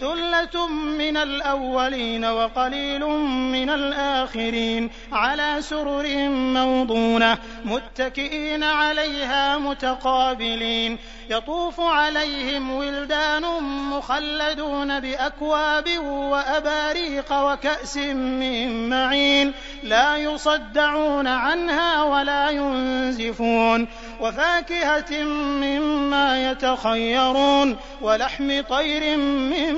ثلة من الأولين وقليل من الآخرين على سرر موضونة متكئين عليها متقابلين يطوف عليهم ولدان مخلدون بأكواب وأباريق وكأس من معين لا يصدعون عنها ولا ينزفون وفاكهة مما يتخيرون ولحم طير مما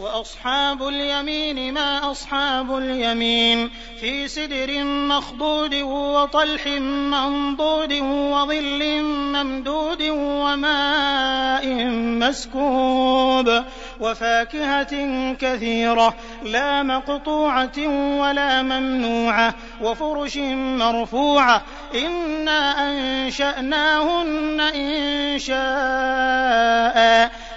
وأصحاب اليمين ما أصحاب اليمين في سدر مخضود وطلح منضود وظل ممدود وماء مسكوب وفاكهة كثيرة لا مقطوعة ولا ممنوعة وفرش مرفوعة إنا أنشأناهن إن شاء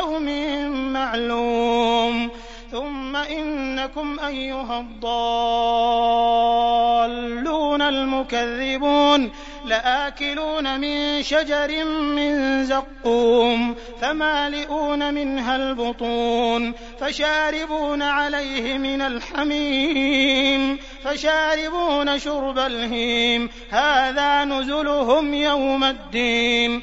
يوم معلوم. ثم إنكم أيها الضالون المكذبون. لآكلون من شجر من زقوم. فمالئون منها البطون. فشاربون عليه من الحميم. فشاربون شرب الهيم. هذا نزلهم يوم الدين.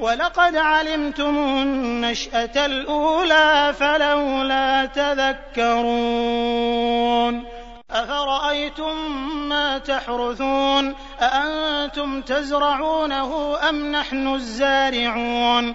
ولقد علمتم النشأة الأولى فلولا تذكرون. أفرأيتم ما تحرثون؟ أأنتم تزرعونه أم نحن الزارعون؟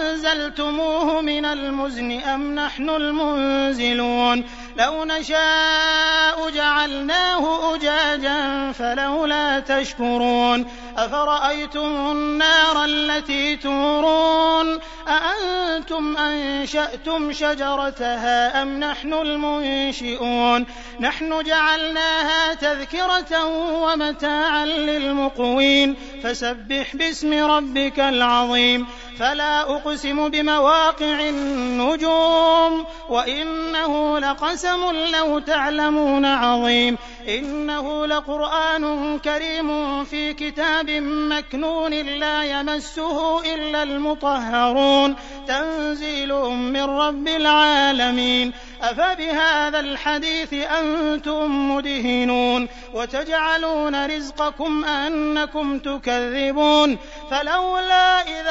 أنزلتموه من المزن أم نحن المنزلون؟ لو نشاء جعلناه أجاجا فلولا تشكرون. أفرأيتم النار التي تورون؟ أأنتم أنشأتم شجرتها أم نحن المنشئون؟ نحن جعلناها تذكرة ومتاعا للمقوين. فسبح باسم ربك العظيم. فلا أقسم بمواقع النجوم وإنه لقسم لو تعلمون عظيم إنه لقرآن كريم في كتاب مكنون لا يمسه إلا المطهرون تنزيل من رب العالمين أفبهذا الحديث أنتم مدهنون وتجعلون رزقكم أنكم تكذبون فلولا إذا